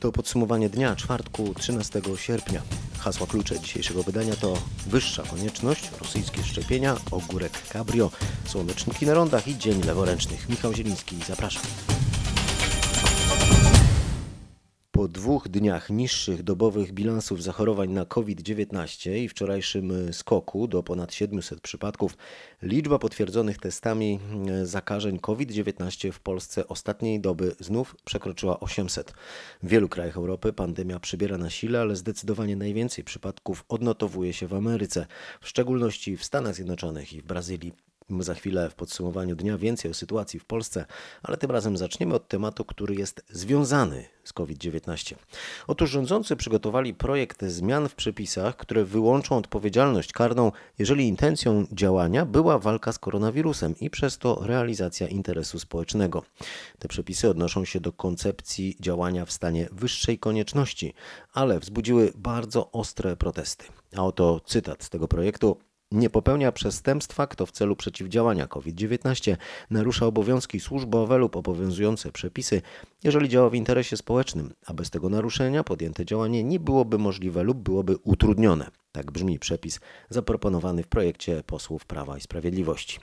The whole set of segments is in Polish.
To podsumowanie dnia czwartku 13 sierpnia. Hasła klucze dzisiejszego wydania to wyższa konieczność, rosyjskie szczepienia, ogórek cabrio, słoneczniki na rondach i dzień leworęcznych. Michał Zieliński, zapraszam. Po dwóch dniach niższych dobowych bilansów zachorowań na COVID-19 i wczorajszym skoku do ponad 700 przypadków, liczba potwierdzonych testami zakażeń COVID-19 w Polsce ostatniej doby znów przekroczyła 800. W wielu krajach Europy pandemia przybiera na sile, ale zdecydowanie najwięcej przypadków odnotowuje się w Ameryce, w szczególności w Stanach Zjednoczonych i w Brazylii. Za chwilę w podsumowaniu dnia więcej o sytuacji w Polsce, ale tym razem zaczniemy od tematu, który jest związany z COVID-19. Otóż rządzący przygotowali projekt zmian w przepisach, które wyłączą odpowiedzialność karną, jeżeli intencją działania była walka z koronawirusem i przez to realizacja interesu społecznego. Te przepisy odnoszą się do koncepcji działania w stanie wyższej konieczności, ale wzbudziły bardzo ostre protesty. A oto cytat z tego projektu nie popełnia przestępstwa, kto w celu przeciwdziałania COVID-19 narusza obowiązki służbowe lub obowiązujące przepisy, jeżeli działa w interesie społecznym, a bez tego naruszenia podjęte działanie nie byłoby możliwe lub byłoby utrudnione. Tak brzmi przepis zaproponowany w projekcie posłów Prawa i Sprawiedliwości.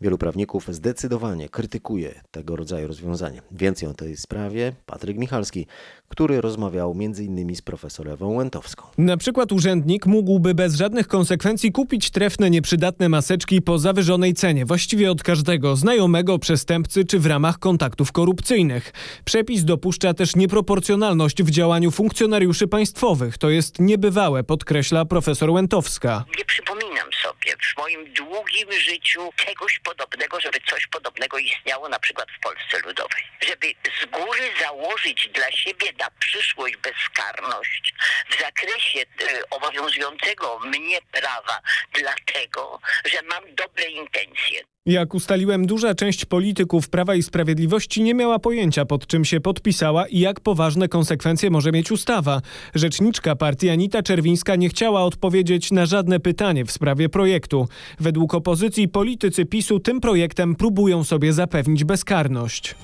Wielu prawników zdecydowanie krytykuje tego rodzaju rozwiązanie. Więcej o tej sprawie Patryk Michalski, który rozmawiał m.in. z profesorem Łętowską. Na przykład urzędnik mógłby bez żadnych konsekwencji kupić trefne, nieprzydatne maseczki po zawyżonej cenie, właściwie od każdego znajomego przestępcy czy w ramach kontaktów korupcyjnych. Przepis dopuszcza też nieproporcjonalność w działaniu funkcjonariuszy państwowych. To jest niebywałe, podkreśla profesor profesor Łętowska. Nie przypominam sobie w moim długim życiu czegoś podobnego, żeby coś podobnego istniało na przykład w Polsce Ludowej. Żeby z góry założyć dla siebie na przyszłość bezkarność w zakresie y, obowiązującego mnie prawa, dlatego, że mam dobre intencje. Jak ustaliłem, duża część polityków Prawa i Sprawiedliwości nie miała pojęcia, pod czym się podpisała i jak poważne konsekwencje może mieć ustawa. Rzeczniczka partii Anita Czerwińska nie chciała odpowiedzieć na żadne pytanie w sprawie projektu. Według opozycji politycy PiSu tym projektem próbują sobie zapewnić bezkarność.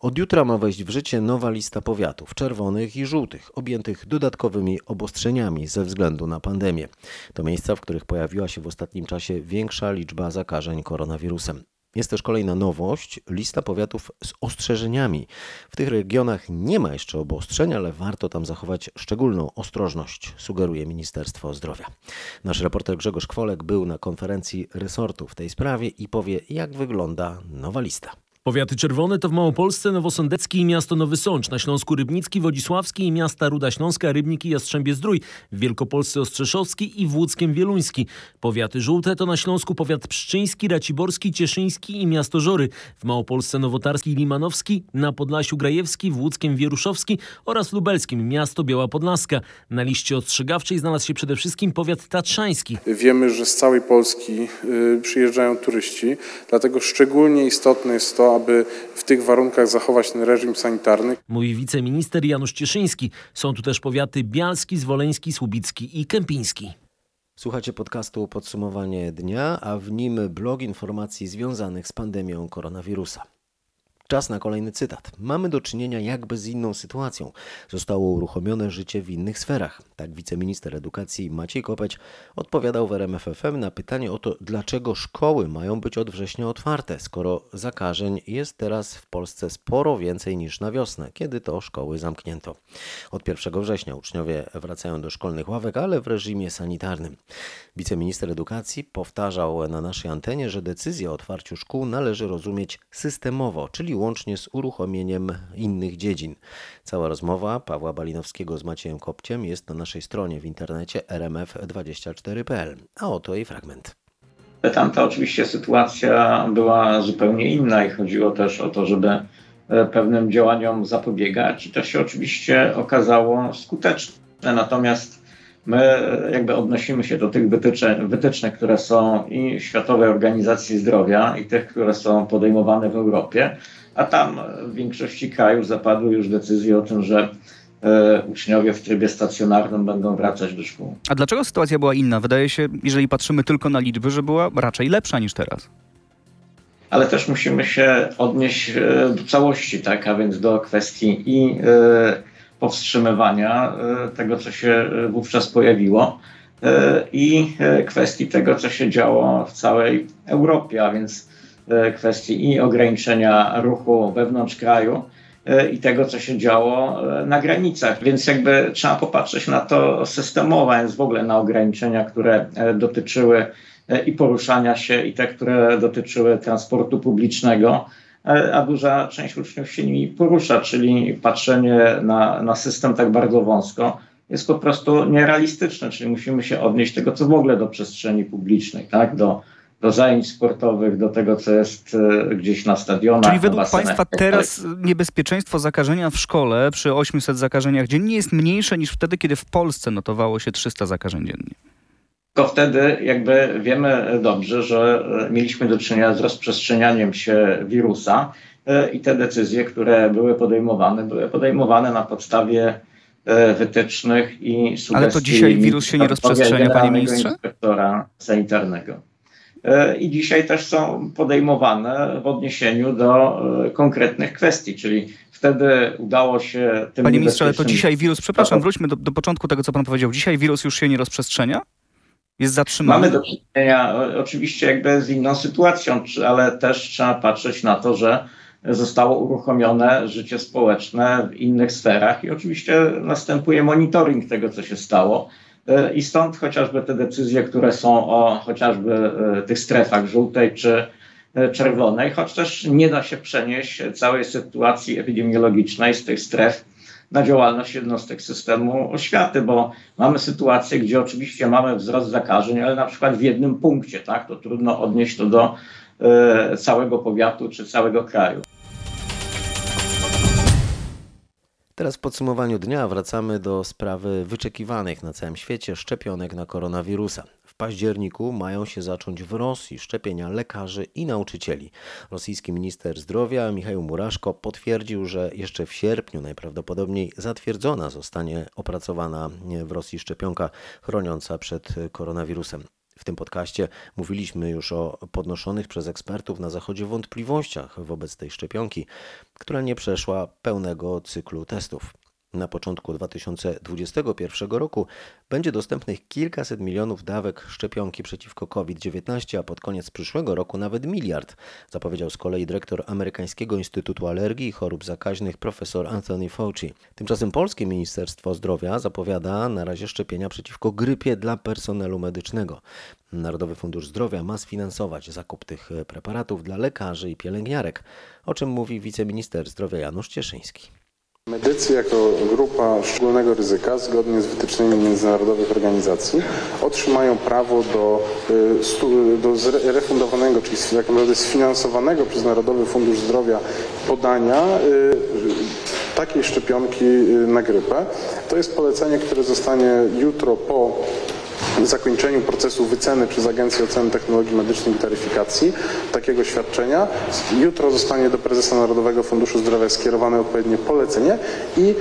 Od jutra ma wejść w życie nowa lista powiatów czerwonych i żółtych, objętych dodatkowymi obostrzeniami ze względu na pandemię. To miejsca, w których pojawiła się w ostatnim czasie większa liczba zakażeń koronawirusem. Jest też kolejna nowość, lista powiatów z ostrzeżeniami. W tych regionach nie ma jeszcze obostrzeń, ale warto tam zachować szczególną ostrożność, sugeruje Ministerstwo Zdrowia. Nasz reporter Grzegorz Kwolek był na konferencji resortu w tej sprawie i powie, jak wygląda nowa lista. Powiaty czerwone to w Małopolsce Nowosądecki i miasto Nowy Sącz, na Śląsku Rybnicki, Wodzisławski i miasta Ruda Śląska, Rybniki i Jastrzębie-Zdrój, w Wielkopolsce Ostrzeszowski i w Łódzkiem Wieluński. Powiaty żółte to na Śląsku powiat pszczyński, Raciborski, Cieszyński i miasto Żory, w Małopolsce Nowotarski i Limanowski, na Podlasiu Grajewski, w Łódzkiem Wieruszowski oraz lubelskim miasto Biała Podlaska. Na liście ostrzegawczej znalazł się przede wszystkim powiat tatrzański. Wiemy, że z całej Polski y, przyjeżdżają turyści, dlatego szczególnie istotne jest to, aby w tych warunkach zachować ten reżim sanitarny. Mówi wiceminister Janusz Cieszyński. Są tu też powiaty bialski, zwoleński, słubicki i kępiński. Słuchacie podcastu Podsumowanie Dnia, a w nim blog informacji związanych z pandemią koronawirusa. Czas na kolejny cytat. Mamy do czynienia jakby z inną sytuacją. Zostało uruchomione życie w innych sferach. Tak wiceminister edukacji Maciej Kopeć odpowiadał w RMFFM na pytanie o to, dlaczego szkoły mają być od września otwarte, skoro zakażeń jest teraz w Polsce sporo więcej niż na wiosnę, kiedy to szkoły zamknięto. Od 1 września uczniowie wracają do szkolnych ławek, ale w reżimie sanitarnym. Wiceminister edukacji powtarzał na naszej antenie, że decyzję o otwarciu szkół należy rozumieć systemowo, czyli łącznie z uruchomieniem innych dziedzin. Cała rozmowa Pawła Balinowskiego z Maciejem Kopciem jest na naszej stronie w internecie rmf24.pl. A oto jej fragment. Tamta oczywiście sytuacja była zupełnie inna i chodziło też o to, żeby e, pewnym działaniom zapobiegać i to się oczywiście okazało skuteczne. Natomiast my e, jakby odnosimy się do tych wytycznych, wytycznych, które są i Światowej Organizacji Zdrowia i tych, które są podejmowane w Europie a tam w większości krajów zapadły już decyzje o tym, że e, uczniowie w trybie stacjonarnym będą wracać do szkół. A dlaczego sytuacja była inna? Wydaje się, jeżeli patrzymy tylko na liczby, że była raczej lepsza niż teraz. ale też musimy się odnieść do całości, tak, a więc do kwestii i powstrzymywania tego, co się wówczas pojawiło i kwestii tego, co się działo w całej Europie, a więc kwestii i ograniczenia ruchu wewnątrz kraju, i tego, co się działo na granicach. Więc jakby trzeba popatrzeć na to systemowo, więc w ogóle na ograniczenia, które dotyczyły i poruszania się, i te, które dotyczyły transportu publicznego. A duża część uczniów się nimi porusza, czyli patrzenie na, na system tak bardzo wąsko jest po prostu nierealistyczne, czyli musimy się odnieść tego, co w ogóle do przestrzeni publicznej, tak? do, do zajęć sportowych, do tego, co jest e, gdzieś na stadionach. Czyli według Państwa teraz niebezpieczeństwo zakażenia w szkole przy 800 zakażeniach dziennie jest mniejsze niż wtedy, kiedy w Polsce notowało się 300 zakażeń dziennie. Tylko wtedy jakby wiemy dobrze, że e, mieliśmy do czynienia z rozprzestrzenianiem się wirusa e, i te decyzje, które były podejmowane, były podejmowane na podstawie wytycznych i sugestii. Ale to dzisiaj wirus się nie rozprzestrzenia, panie ministrze? inspektora sanitarnego. I dzisiaj też są podejmowane w odniesieniu do konkretnych kwestii, czyli wtedy udało się tym Panie ministrze, ale to dzisiaj wirus, przepraszam, wróćmy do, do początku tego, co pan powiedział. Dzisiaj wirus już się nie rozprzestrzenia? Jest zatrzymany? Mamy do czynienia o- oczywiście jakby z inną sytuacją, ale też trzeba patrzeć na to, że zostało uruchomione życie społeczne w innych sferach i oczywiście następuje monitoring tego, co się stało. E, I stąd chociażby te decyzje, które są o chociażby e, tych strefach żółtej czy e, czerwonej, choć też nie da się przenieść całej sytuacji epidemiologicznej z tych stref na działalność jednostek systemu oświaty, bo mamy sytuację, gdzie oczywiście mamy wzrost zakażeń, ale na przykład w jednym punkcie, tak, to trudno odnieść to do e, całego powiatu czy całego kraju. Teraz w podsumowaniu dnia wracamy do sprawy wyczekiwanych na całym świecie szczepionek na koronawirusa. W październiku mają się zacząć w Rosji szczepienia lekarzy i nauczycieli. Rosyjski minister zdrowia Michał Muraszko potwierdził, że jeszcze w sierpniu najprawdopodobniej zatwierdzona zostanie opracowana w Rosji szczepionka chroniąca przed koronawirusem. W tym podcaście mówiliśmy już o podnoszonych przez ekspertów na Zachodzie wątpliwościach wobec tej szczepionki, która nie przeszła pełnego cyklu testów. Na początku 2021 roku będzie dostępnych kilkaset milionów dawek szczepionki przeciwko COVID-19, a pod koniec przyszłego roku nawet miliard, zapowiedział z kolei dyrektor Amerykańskiego Instytutu Alergii i Chorób Zakaźnych profesor Anthony Fauci. Tymczasem polskie Ministerstwo Zdrowia zapowiada na razie szczepienia przeciwko grypie dla personelu medycznego. Narodowy Fundusz Zdrowia ma sfinansować zakup tych preparatów dla lekarzy i pielęgniarek, o czym mówi wiceminister zdrowia Janusz Cieszyński. Medycy jako grupa szczególnego ryzyka, zgodnie z wytycznymi międzynarodowych organizacji, otrzymają prawo do, y, do refundowanego, czyli tak naprawdę sfinansowanego przez Narodowy Fundusz Zdrowia podania y, takiej szczepionki y, na grypę. To jest polecenie, które zostanie jutro po zakończeniu procesu wyceny przez Agencję Oceny Technologii Medycznych i Taryfikacji takiego świadczenia. Jutro zostanie do prezesa Narodowego Funduszu Zdrowia skierowane odpowiednie polecenie i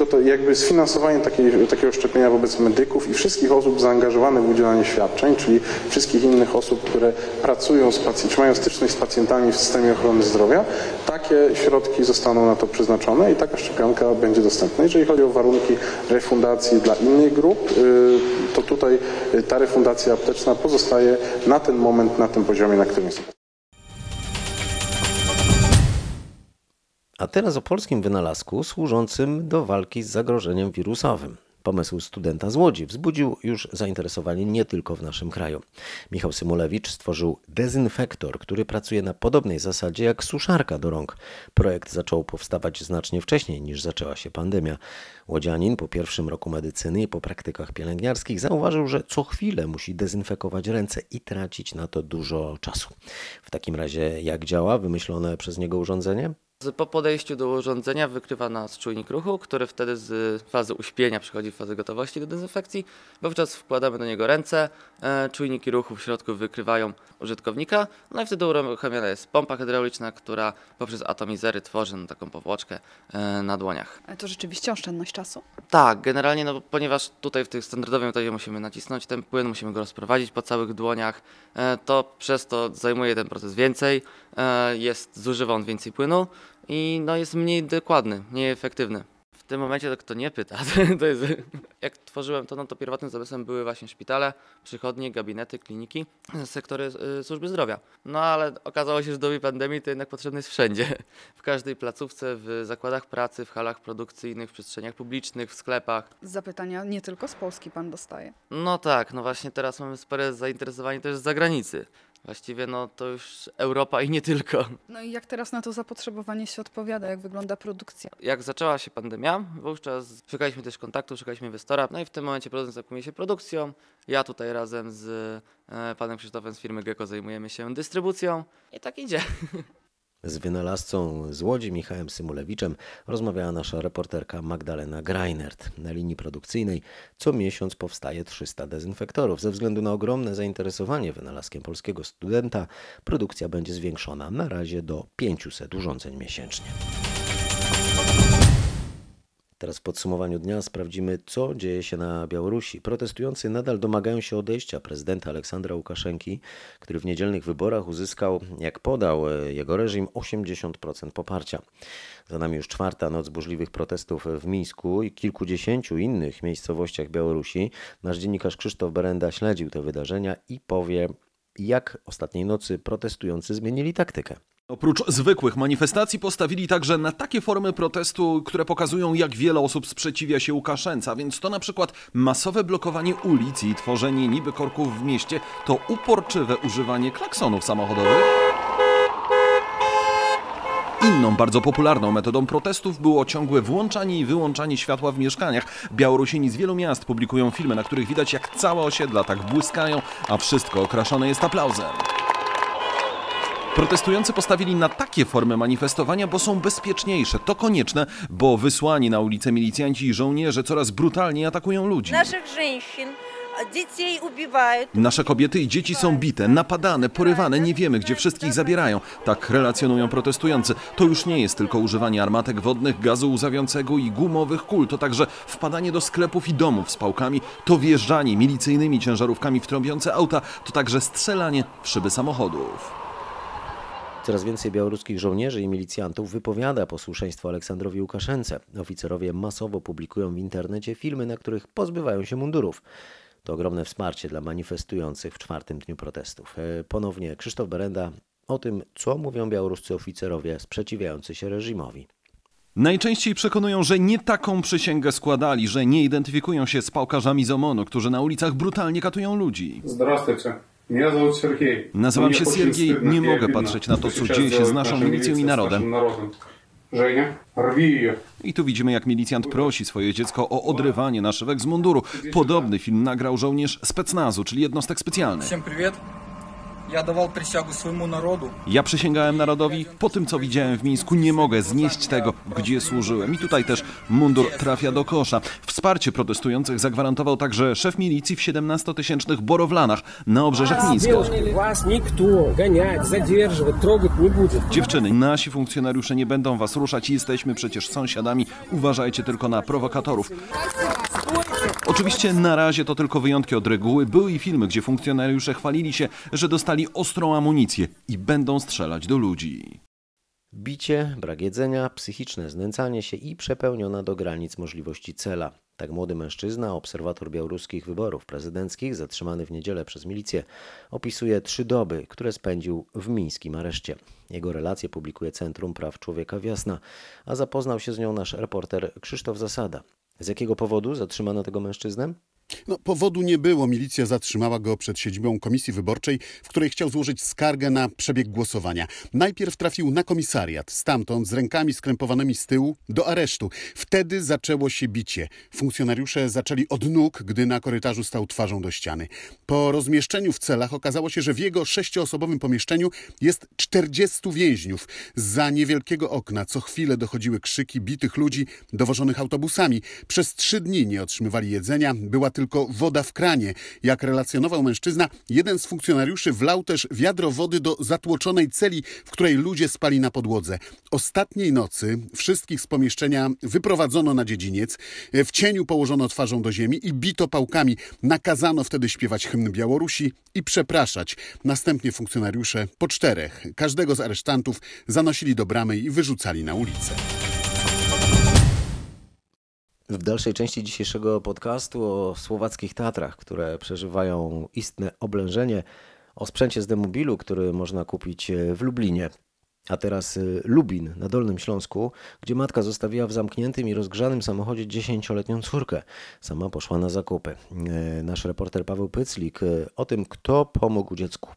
przygotow- jakby sfinansowanie takiej, takiego szczepienia wobec medyków i wszystkich osób zaangażowanych w udzielanie świadczeń, czyli wszystkich innych osób, które pracują z pacjentami, czy mają styczność z pacjentami w systemie ochrony zdrowia. Takie środki zostaną na to przeznaczone i taka szczepionka będzie dostępna. Jeżeli chodzi o warunki refundacji dla innych grup, y, to tutaj ta refundacja apteczna pozostaje na ten moment na tym poziomie, na którym jest. A teraz o polskim wynalazku służącym do walki z zagrożeniem wirusowym. Pomysł studenta z Łodzi wzbudził już zainteresowanie nie tylko w naszym kraju. Michał Symulewicz stworzył dezynfektor, który pracuje na podobnej zasadzie jak suszarka do rąk. Projekt zaczął powstawać znacznie wcześniej niż zaczęła się pandemia. Łodzianin po pierwszym roku medycyny i po praktykach pielęgniarskich zauważył, że co chwilę musi dezynfekować ręce i tracić na to dużo czasu. W takim razie jak działa wymyślone przez niego urządzenie? Po podejściu do urządzenia wykrywa nas czujnik ruchu, który wtedy z fazy uśpienia przechodzi w fazę gotowości do dezynfekcji. Wówczas wkładamy do niego ręce, e, czujniki ruchu w środku wykrywają użytkownika, no i wtedy uruchamiana jest pompa hydrauliczna, która poprzez atomizery tworzy taką powłoczkę e, na dłoniach. Ale to rzeczywiście oszczędność czasu. Tak, generalnie, no, ponieważ tutaj w tym standardowym metodzie musimy nacisnąć ten płyn, musimy go rozprowadzić po całych dłoniach, e, to przez to zajmuje ten proces więcej, jest, zużywa on więcej płynu i no, jest mniej dokładny, mniej efektywny. W tym momencie to kto nie pyta, to jest, jak tworzyłem to, no to pierwotnym zamysłem były właśnie szpitale, przychodnie, gabinety, kliniki, sektory y, służby zdrowia. No ale okazało się, że dobie pandemii to jednak potrzebny jest wszędzie. W każdej placówce, w zakładach pracy, w halach produkcyjnych, w przestrzeniach publicznych, w sklepach. Zapytania nie tylko z Polski pan dostaje. No tak, no właśnie teraz mamy spore zainteresowanie też z zagranicy. Właściwie no to już Europa i nie tylko. No i jak teraz na to zapotrzebowanie się odpowiada, jak wygląda produkcja? Jak zaczęła się pandemia, wówczas szukaliśmy też kontaktu, szukaliśmy inwestora, no i w tym momencie producent zajmuje się produkcją. Ja tutaj razem z e, panem Krzysztofem z firmy Gecko zajmujemy się dystrybucją i tak idzie. Z wynalazcą z Łodzi Michałem Symulewiczem rozmawiała nasza reporterka Magdalena Greinert. Na linii produkcyjnej co miesiąc powstaje 300 dezynfektorów. Ze względu na ogromne zainteresowanie wynalazkiem polskiego studenta produkcja będzie zwiększona na razie do 500 urządzeń miesięcznie. Teraz w podsumowaniu dnia sprawdzimy, co dzieje się na Białorusi. Protestujący nadal domagają się odejścia prezydenta Aleksandra Łukaszenki, który w niedzielnych wyborach uzyskał, jak podał e, jego reżim, 80% poparcia. Za nami już czwarta noc burzliwych protestów w Mińsku i kilkudziesięciu innych miejscowościach Białorusi. Nasz dziennikarz Krzysztof Berenda śledził te wydarzenia i powie, jak ostatniej nocy protestujący zmienili taktykę. Oprócz zwykłych manifestacji postawili także na takie formy protestu, które pokazują jak wiele osób sprzeciwia się Łukaszence, więc to na przykład masowe blokowanie ulic i tworzenie niby korków w mieście, to uporczywe używanie klaksonów samochodowych. Inną bardzo popularną metodą protestów było ciągłe włączanie i wyłączanie światła w mieszkaniach. Białorusini z wielu miast publikują filmy, na których widać jak całe osiedla tak błyskają, a wszystko okraszone jest aplauzem. Protestujący postawili na takie formy manifestowania, bo są bezpieczniejsze. To konieczne, bo wysłani na ulicę milicjanci i żołnierze coraz brutalniej atakują ludzi. Naszych żeńszyn. Nasze kobiety i dzieci są bite, napadane, porywane, nie wiemy gdzie wszystkich zabierają. Tak relacjonują protestujący. To już nie jest tylko używanie armatek wodnych, gazu łzawiącego i gumowych kul, to także wpadanie do sklepów i domów z pałkami, to wjeżdżanie milicyjnymi ciężarówkami w trąbiące auta, to także strzelanie w szyby samochodów. Coraz więcej białoruskich żołnierzy i milicjantów wypowiada posłuszeństwo Aleksandrowi Łukaszence. Oficerowie masowo publikują w internecie filmy, na których pozbywają się mundurów. To ogromne wsparcie dla manifestujących w czwartym dniu protestów. E, Ponownie Krzysztof Berenda o tym, co mówią białoruscy oficerowie sprzeciwiający się reżimowi. Najczęściej przekonują, że nie taką przysięgę składali, że nie identyfikują się z pałkarzami z OMON-u, którzy na ulicach brutalnie katują ludzi. Здравствуйте. Nazywam się Siergiej, nie mogę patrzeć na to, co dzieje się z naszą milicją i narodem. I tu widzimy, jak milicjant prosi swoje dziecko o odrywanie naszywek z munduru. Podobny film nagrał żołnierz specnazu, czyli jednostek specjalnych. Всем привет. Я давал присягу своему народу. Ja przysięgałem narodowi, po tym co widziałem w Mińsku nie mogę znieść tego, gdzie służyłem. I tutaj też mundur trafia do kosza. Wsparcie protestujących zagwarantował także szef milicji w 17-tysięcznych Borowlanach na obrzeżach Mińska. Вас никто гонять, задерживать, трогать не будет. Dziewczyny, nasi funkcjonariusze nie będą was ruszać, jesteśmy przecież sąsiadami, uważajcie tylko na prowokatorów. Oczywiście na razie to tylko wyjątki od reguły. Były i filmy, gdzie funkcjonariusze chwalili się, że dostali ostrą amunicję i będą strzelać do ludzi. Bicie, brak jedzenia, psychiczne znęcanie się i przepełniona do granic możliwości cela. Tak młody mężczyzna, obserwator białoruskich wyborów prezydenckich, zatrzymany w niedzielę przez milicję, opisuje trzy doby, które spędził w mińskim areszcie. Jego relacje publikuje Centrum Praw Człowieka Wiasna, a zapoznał się z nią nasz reporter Krzysztof Zasada. Z jakiego powodu zatrzymano tego mężczyznę? No, powodu nie było. Milicja zatrzymała go przed siedzibą komisji wyborczej, w której chciał złożyć skargę na przebieg głosowania. Najpierw trafił na komisariat, stamtąd z rękami skrępowanymi z tyłu do aresztu. Wtedy zaczęło się bicie. Funkcjonariusze zaczęli od nóg, gdy na korytarzu stał twarzą do ściany. Po rozmieszczeniu w celach okazało się, że w jego sześcioosobowym pomieszczeniu jest 40 więźniów. Za niewielkiego okna co chwilę dochodziły krzyki bitych ludzi dowożonych autobusami. Przez trzy dni nie otrzymywali jedzenia, była tylko woda w kranie. Jak relacjonował mężczyzna, jeden z funkcjonariuszy wlał też wiadro wody do zatłoczonej celi, w której ludzie spali na podłodze. Ostatniej nocy wszystkich z pomieszczenia wyprowadzono na dziedziniec, w cieniu położono twarzą do ziemi i bito pałkami. Nakazano wtedy śpiewać hymn Białorusi i przepraszać. Następnie funkcjonariusze po czterech, każdego z aresztantów zanosili do bramy i wyrzucali na ulicę. W dalszej części dzisiejszego podcastu o słowackich Tatrach, które przeżywają istne oblężenie, o sprzęcie z demobilu, który można kupić w Lublinie. A teraz y, Lubin na Dolnym Śląsku, gdzie matka zostawiła w zamkniętym i rozgrzanym samochodzie dziesięcioletnią córkę. Sama poszła na zakupy. Y, Nasz reporter Paweł Pyclik o tym, kto pomógł dziecku.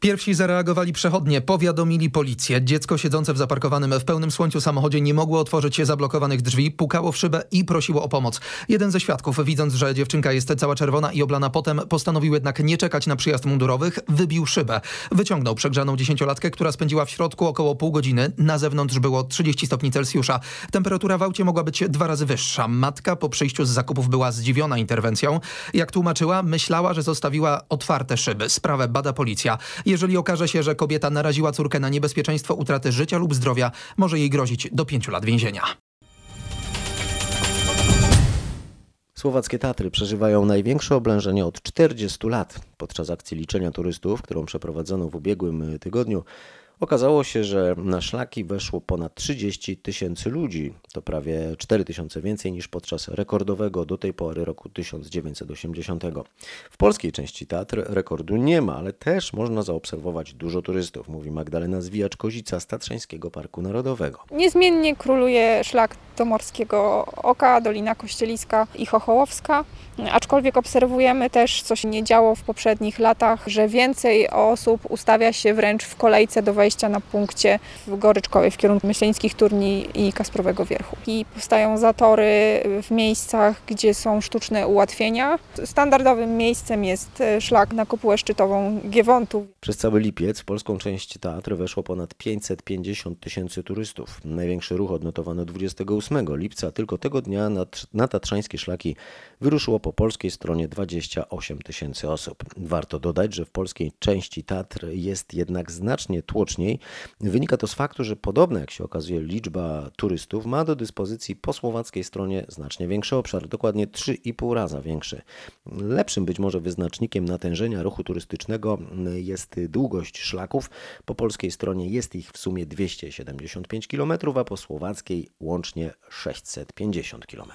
Pierwsi zareagowali przechodnie, powiadomili policję. Dziecko siedzące w zaparkowanym w pełnym słońcu samochodzie nie mogło otworzyć się zablokowanych drzwi, pukało w szybę i prosiło o pomoc. Jeden ze świadków, widząc, że dziewczynka jest cała czerwona i oblana potem, postanowił jednak nie czekać na przyjazd mundurowych, wybił szybę. Wyciągnął przegrzaną dziesięciolatkę, która spędziła w środku około pół godziny. Na zewnątrz było 30 stopni Celsjusza. Temperatura w aucie mogła być dwa razy wyższa. Matka po przyjściu z zakupów była zdziwiona interwencją. Jak tłumaczyła, myślała, że zostawiła otwarte szyby. Sprawę bada policja. Jeżeli okaże się, że kobieta naraziła córkę na niebezpieczeństwo utraty życia lub zdrowia, może jej grozić do pięciu lat więzienia. Słowackie Tatry przeżywają największe oblężenie od 40 lat. Podczas akcji liczenia turystów, którą przeprowadzono w ubiegłym tygodniu, okazało się, że na szlaki weszło ponad 30 tysięcy ludzi. To prawie 4 tysiące więcej niż podczas rekordowego do tej pory roku 1980. W polskiej części Tatr rekordu nie ma, ale też można zaobserwować dużo turystów, mówi Magdalena Zwijacz-Kozica z Tatrzańskiego Parku Narodowego. Niezmiennie króluje szlak do Morskiego Oka, Dolina Kościeliska i Chochołowska, aczkolwiek obserwujemy też, co się nie działo w poprzednich latach, że więcej osób ustawia się wręcz w kolejce do wejścia na punkcie w Goryczkowej w kierunku Myśleńskich Turni i Kasprowego Wierchu. I powstają zatory w miejscach, gdzie są sztuczne ułatwienia. Standardowym miejscem jest szlak na kopułę szczytową Giewontów. Przez cały lipiec w polską część Tatr weszło ponad 550 tysięcy turystów. Największy ruch odnotowano 28 lipca. Tylko tego dnia na, na tatrzańskie szlaki wyruszyło po polskiej stronie 28 tysięcy osób. Warto dodać, że w polskiej części Tatr jest jednak znacznie tłoczniej. Wynika to z faktu, że podobna jak się okazuje liczba turystów ma do dyspozycji po słowackiej stronie znacznie większy obszar, dokładnie 3,5 raza większy. Lepszym być może wyznacznikiem natężenia ruchu turystycznego jest długość szlaków. Po polskiej stronie jest ich w sumie 275 km, a po słowackiej łącznie 650 km.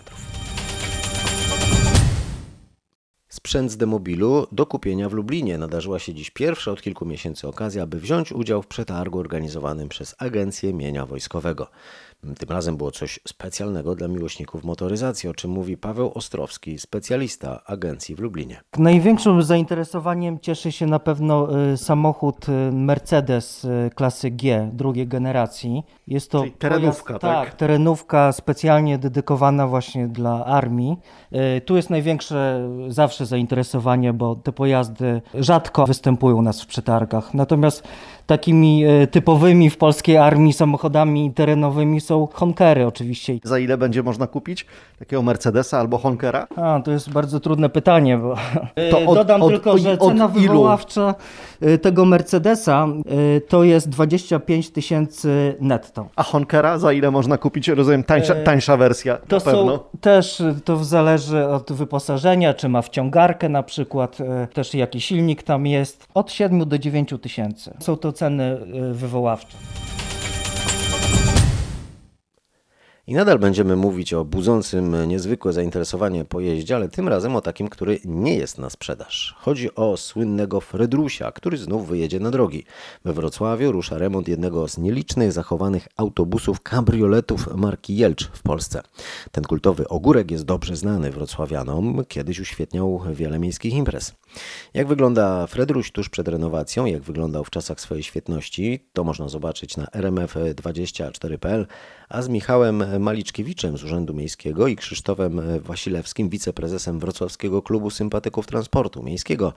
Sprzęt z demobilu do kupienia w Lublinie. Nadarzyła się dziś pierwsza od kilku miesięcy okazja, by wziąć udział w przetargu organizowanym przez Agencję Mienia Wojskowego. Tym razem było coś specjalnego dla miłośników motoryzacji, o czym mówi Paweł Ostrowski, specjalista agencji w Lublinie. Największym zainteresowaniem cieszy się na pewno y, samochód y, Mercedes y, klasy G drugiej generacji. Jest to Czyli terenówka, pojazd, tak? tak? terenówka specjalnie dedykowana właśnie dla armii. Tu jest największe zawsze zainteresowanie, bo te pojazdy rzadko występują u nas w przetargach. Natomiast takimi y, typowymi w polskiej armii samochodami terenowymi są Honkery oczywiście. Za ile będzie można kupić takiego Mercedesa albo Honkera? A, to jest bardzo trudne pytanie, bo To E, od- dodam od- tylko, od- że od cena wywoławcza e, tego Mercedesa e, to jest 25 tysięcy netto. A Honkera za ile można kupić? Rozumiem, tańsza, E, tańsza wersja. To na pewno. są też, e, to zależy od wyposażenia, czy ma wciągarkę na przykład, e, też jaki silnik tam jest, od 7 do 9 tysięcy. Są to ceny e, wywoławcze. I nadal będziemy mówić o budzącym niezwykłe zainteresowanie pojeździe, ale tym razem o takim, który nie jest na sprzedaż. Chodzi o słynnego Fredrusia, który znów wyjedzie na drogi. We Wrocławiu rusza remont jednego z nielicznych zachowanych autobusów kabrioletów marki Jelcz w Polsce. Ten kultowy ogórek jest dobrze znany wrocławianom, kiedyś uświetniał wiele miejskich imprez. Jak wygląda Fredruś tuż przed renowacją, jak wyglądał w czasach swojej świetności, to można zobaczyć na rmf24.pl, a z Michałem Maliczkiewiczem z Urzędu Miejskiego i Krzysztofem Wasilewskim, wiceprezesem Wrocławskiego Klubu Sympatyków Transportu Miejskiego,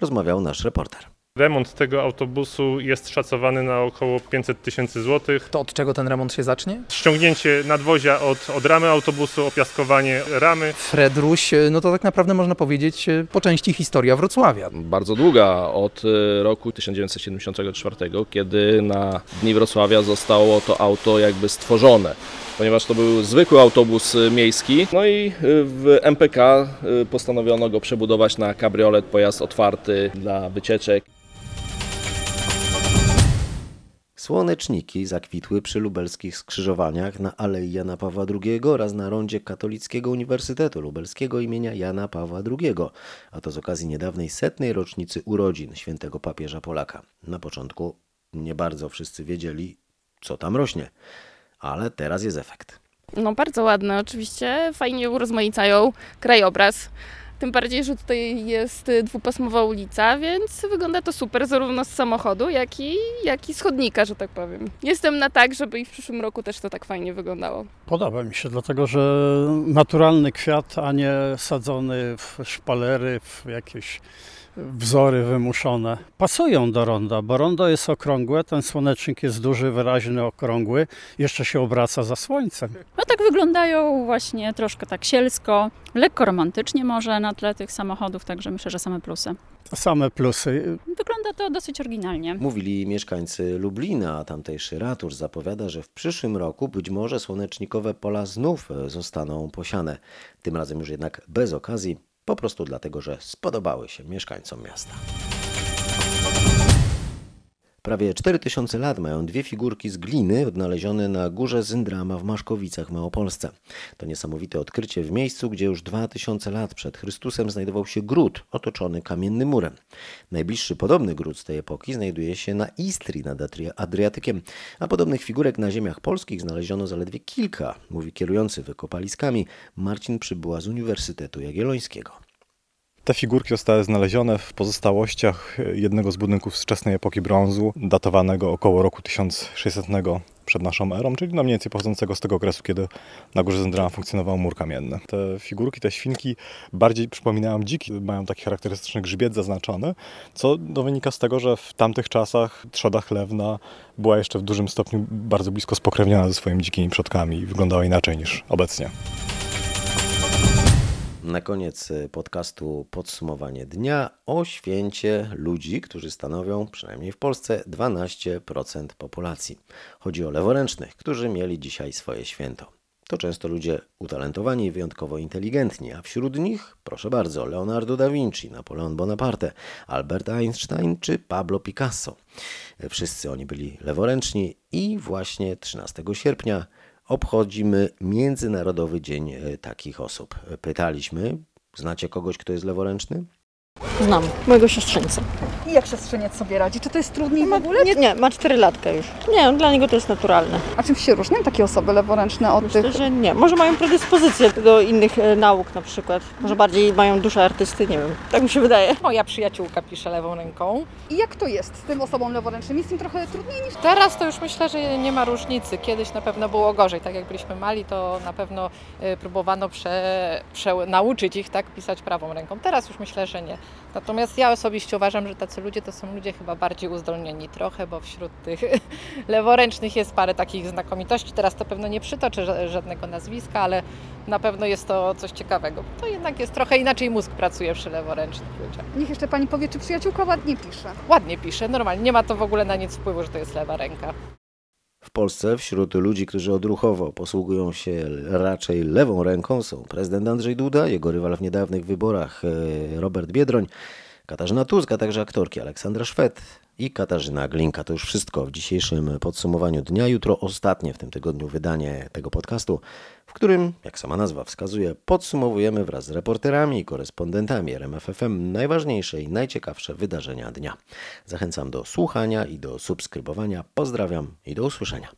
rozmawiał nasz reporter. Remont tego autobusu jest szacowany na około 500 tysięcy złotych. To od czego ten remont się zacznie? Ściągnięcie nadwozia od, od ramy autobusu, opiaskowanie ramy. Fredruś, no to tak naprawdę można powiedzieć po części historia Wrocławia. Bardzo długa, od y, roku 1974, kiedy na Dni Wrocławia zostało to auto jakby stworzone ponieważ to był zwykły autobus miejski. No i w MPK postanowiono go przebudować na kabriolet, pojazd otwarty dla wycieczek. Słoneczniki zakwitły przy lubelskich skrzyżowaniach na Alei Jana Pawła II oraz na rondzie Katolickiego Uniwersytetu Lubelskiego imienia Jana Pawła II, a to z okazji niedawnej setnej rocznicy urodzin świętego papieża Polaka. Na początku nie bardzo wszyscy wiedzieli, co tam rośnie, ale teraz jest efekt. No bardzo ładne, oczywiście, fajnie urozmaicają krajobraz. Tym bardziej, że tutaj jest dwupasmowa ulica, więc wygląda to super zarówno z samochodu, jak i, jak i z chodnika, że tak powiem. Jestem na tak, żeby i w przyszłym roku też to tak fajnie wyglądało. Podoba mi się, dlatego że naturalny kwiat, a nie sadzony w szpalery, w jakieś wzory wymuszone. Pasują do ronda, bo rondo jest okrągłe, ten słonecznik jest duży, wyraźny, okrągły, jeszcze się obraca za słońcem. No tak wyglądają właśnie troszkę tak sielsko, lekko romantycznie może na tle tych samochodów, także myślę, że same plusy. Same plusy. Wygląda to dosyć oryginalnie. Mówili mieszkańcy Lublina, a tamtejszy ratusz zapowiada, że w przyszłym roku być może słonecznikowe pola znów zostaną posiane. Tym razem już jednak bez okazji, po prostu dlatego, że spodobały się mieszkańcom miasta. Prawie 4000 lat mają dwie figurki z gliny odnalezione na górze Zyndrama w Maszkowicach w Małopolsce. To niesamowite odkrycie w miejscu, gdzie już 2000 lat przed Chrystusem znajdował się gród otoczony kamiennym murem. Najbliższy podobny gród z tej epoki znajduje się na Istrii nad Adriatykiem, a podobnych figurek na ziemiach polskich znaleziono zaledwie kilka, mówi kierujący wykopaliskami Marcin Przybyła z Uniwersytetu Jagiellońskiego. Te figurki zostały znalezione w pozostałościach jednego z budynków z wczesnej epoki brązu, datowanego około roku 1600 przed naszą erą, czyli no mniej więcej pochodzącego z tego okresu, kiedy na górze Zendrama funkcjonował mur kamienny. Te figurki, te świnki bardziej przypominają dziki, mają taki charakterystyczny grzbiet zaznaczony, co no, wynika z tego, że w tamtych czasach trzoda chlewna była jeszcze w dużym stopniu bardzo blisko spokrewniona ze swoimi dzikimi przodkami i wyglądała inaczej niż obecnie. Na koniec podcastu podsumowanie dnia o święcie ludzi, którzy stanowią, przynajmniej w Polsce, 12% populacji. Chodzi o leworęcznych, którzy mieli dzisiaj swoje święto. To często ludzie utalentowani i wyjątkowo inteligentni, a wśród nich, proszę bardzo, Leonardo da Vinci, Napoleon Bonaparte, Albert Einstein czy Pablo Picasso. Wszyscy oni byli leworęczni i właśnie 13 sierpnia obchodzimy Międzynarodowy Dzień takich osób. Pytaliśmy, znacie kogoś, kto jest leworęczny? Znam, mojego siostrzeńca. I jak siostrzeniec sobie radzi? Czy to jest trudniej w ogóle? Nie, nie, ma 4 latka już. Nie, dla niego to jest naturalne. A czym się różnią takie osoby leworęczne od Myślę, tych? że nie. Może mają predyspozycję do innych e, nauk na przykład. Może bardziej mają duszę artysty, nie wiem. Tak mi się wydaje. Moja przyjaciółka pisze lewą ręką. I jak to jest z tym osobom leworęcznym? Jest im trochę trudniej niż... Teraz to już myślę, że nie ma różnicy. Kiedyś na pewno było gorzej. Tak jak byliśmy mali, to na pewno y, próbowano prze, prze, nauczyć ich tak pisać prawą ręką. Teraz już myślę, że nie. Natomiast ja osobiście uważam, że tacy ludzie to są ludzie chyba bardziej uzdolnieni trochę, bo wśród tych leworęcznych jest parę takich znakomitości. Teraz to pewno nie przytoczę ża- żadnego nazwiska, ale na pewno jest to coś ciekawego. To jednak jest trochę inaczej mózg pracuje przy leworęcznych ludziach. Niech jeszcze pani powie, czy przyjaciółka ładnie pisze. Ładnie pisze, normalnie. Nie ma to w ogóle na nic wpływu, że to jest lewa ręka. W Polsce wśród ludzi, którzy odruchowo posługują się raczej lewą ręką są prezydent Andrzej Duda, jego rywal w niedawnych wyborach e, Robert Biedroń, Katarzyna Tusk, a także aktorki Aleksandra Szwed i Katarzyna Glinka. To już wszystko w dzisiejszym podsumowaniu dnia. Jutro ostatnie w tym tygodniu wydanie tego podcastu, w którym, jak sama nazwa wskazuje, podsumowujemy wraz z reporterami i korespondentami RMFFM najważniejsze i najciekawsze wydarzenia dnia. Zachęcam do słuchania i do subskrybowania. Pozdrawiam i do usłyszenia.